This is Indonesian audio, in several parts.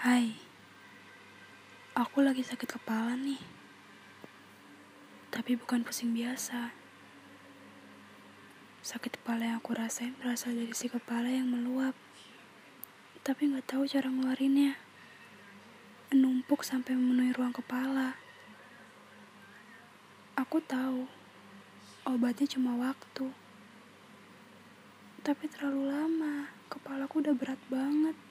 Hai, aku lagi sakit kepala nih. Tapi bukan pusing biasa. Sakit kepala yang aku rasain berasal dari si kepala yang meluap. Tapi nggak tahu cara ngeluarinnya. Numpuk sampai memenuhi ruang kepala. Aku tahu, obatnya cuma waktu. Tapi terlalu lama, kepalaku udah berat banget.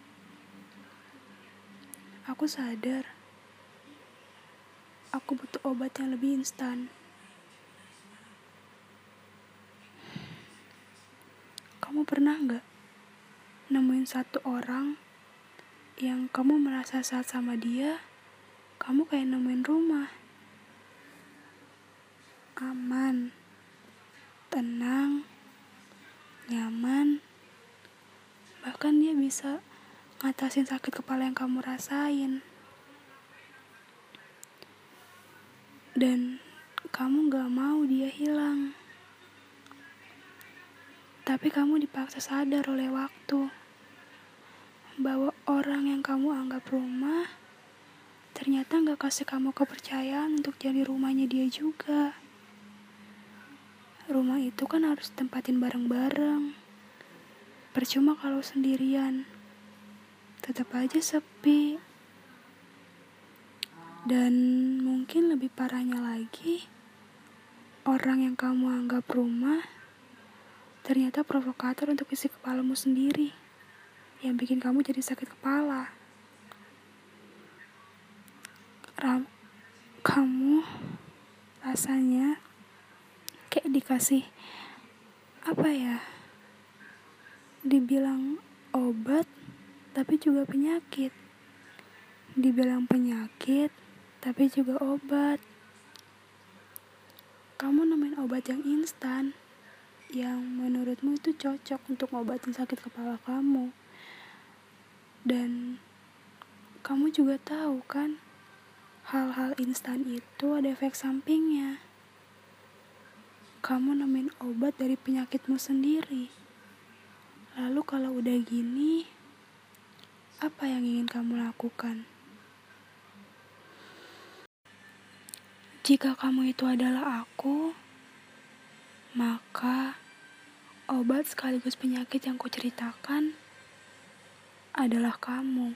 Aku sadar, aku butuh obat yang lebih instan. Kamu pernah nggak nemuin satu orang yang kamu merasa saat sama dia, kamu kayak nemuin rumah. Aman, tenang, nyaman, bahkan dia bisa ngatasin sakit kepala yang kamu rasain. Dan kamu gak mau dia hilang. Tapi kamu dipaksa sadar oleh waktu bahwa orang yang kamu anggap rumah ternyata gak kasih kamu kepercayaan untuk jadi rumahnya dia juga. Rumah itu kan harus tempatin bareng-bareng. Percuma kalau sendirian tetap aja sepi. Dan mungkin lebih parahnya lagi, orang yang kamu anggap rumah ternyata provokator untuk isi kepalamu sendiri yang bikin kamu jadi sakit kepala. Ram kamu rasanya kayak dikasih apa ya? Dibilang obat tapi juga penyakit. Dibilang penyakit, tapi juga obat. Kamu nemuin obat yang instan, yang menurutmu itu cocok untuk ngobatin sakit kepala kamu. Dan kamu juga tahu kan, hal-hal instan itu ada efek sampingnya. Kamu nemuin obat dari penyakitmu sendiri. Lalu kalau udah gini, apa yang ingin kamu lakukan? Jika kamu itu adalah aku, maka obat sekaligus penyakit yang kuceritakan adalah kamu.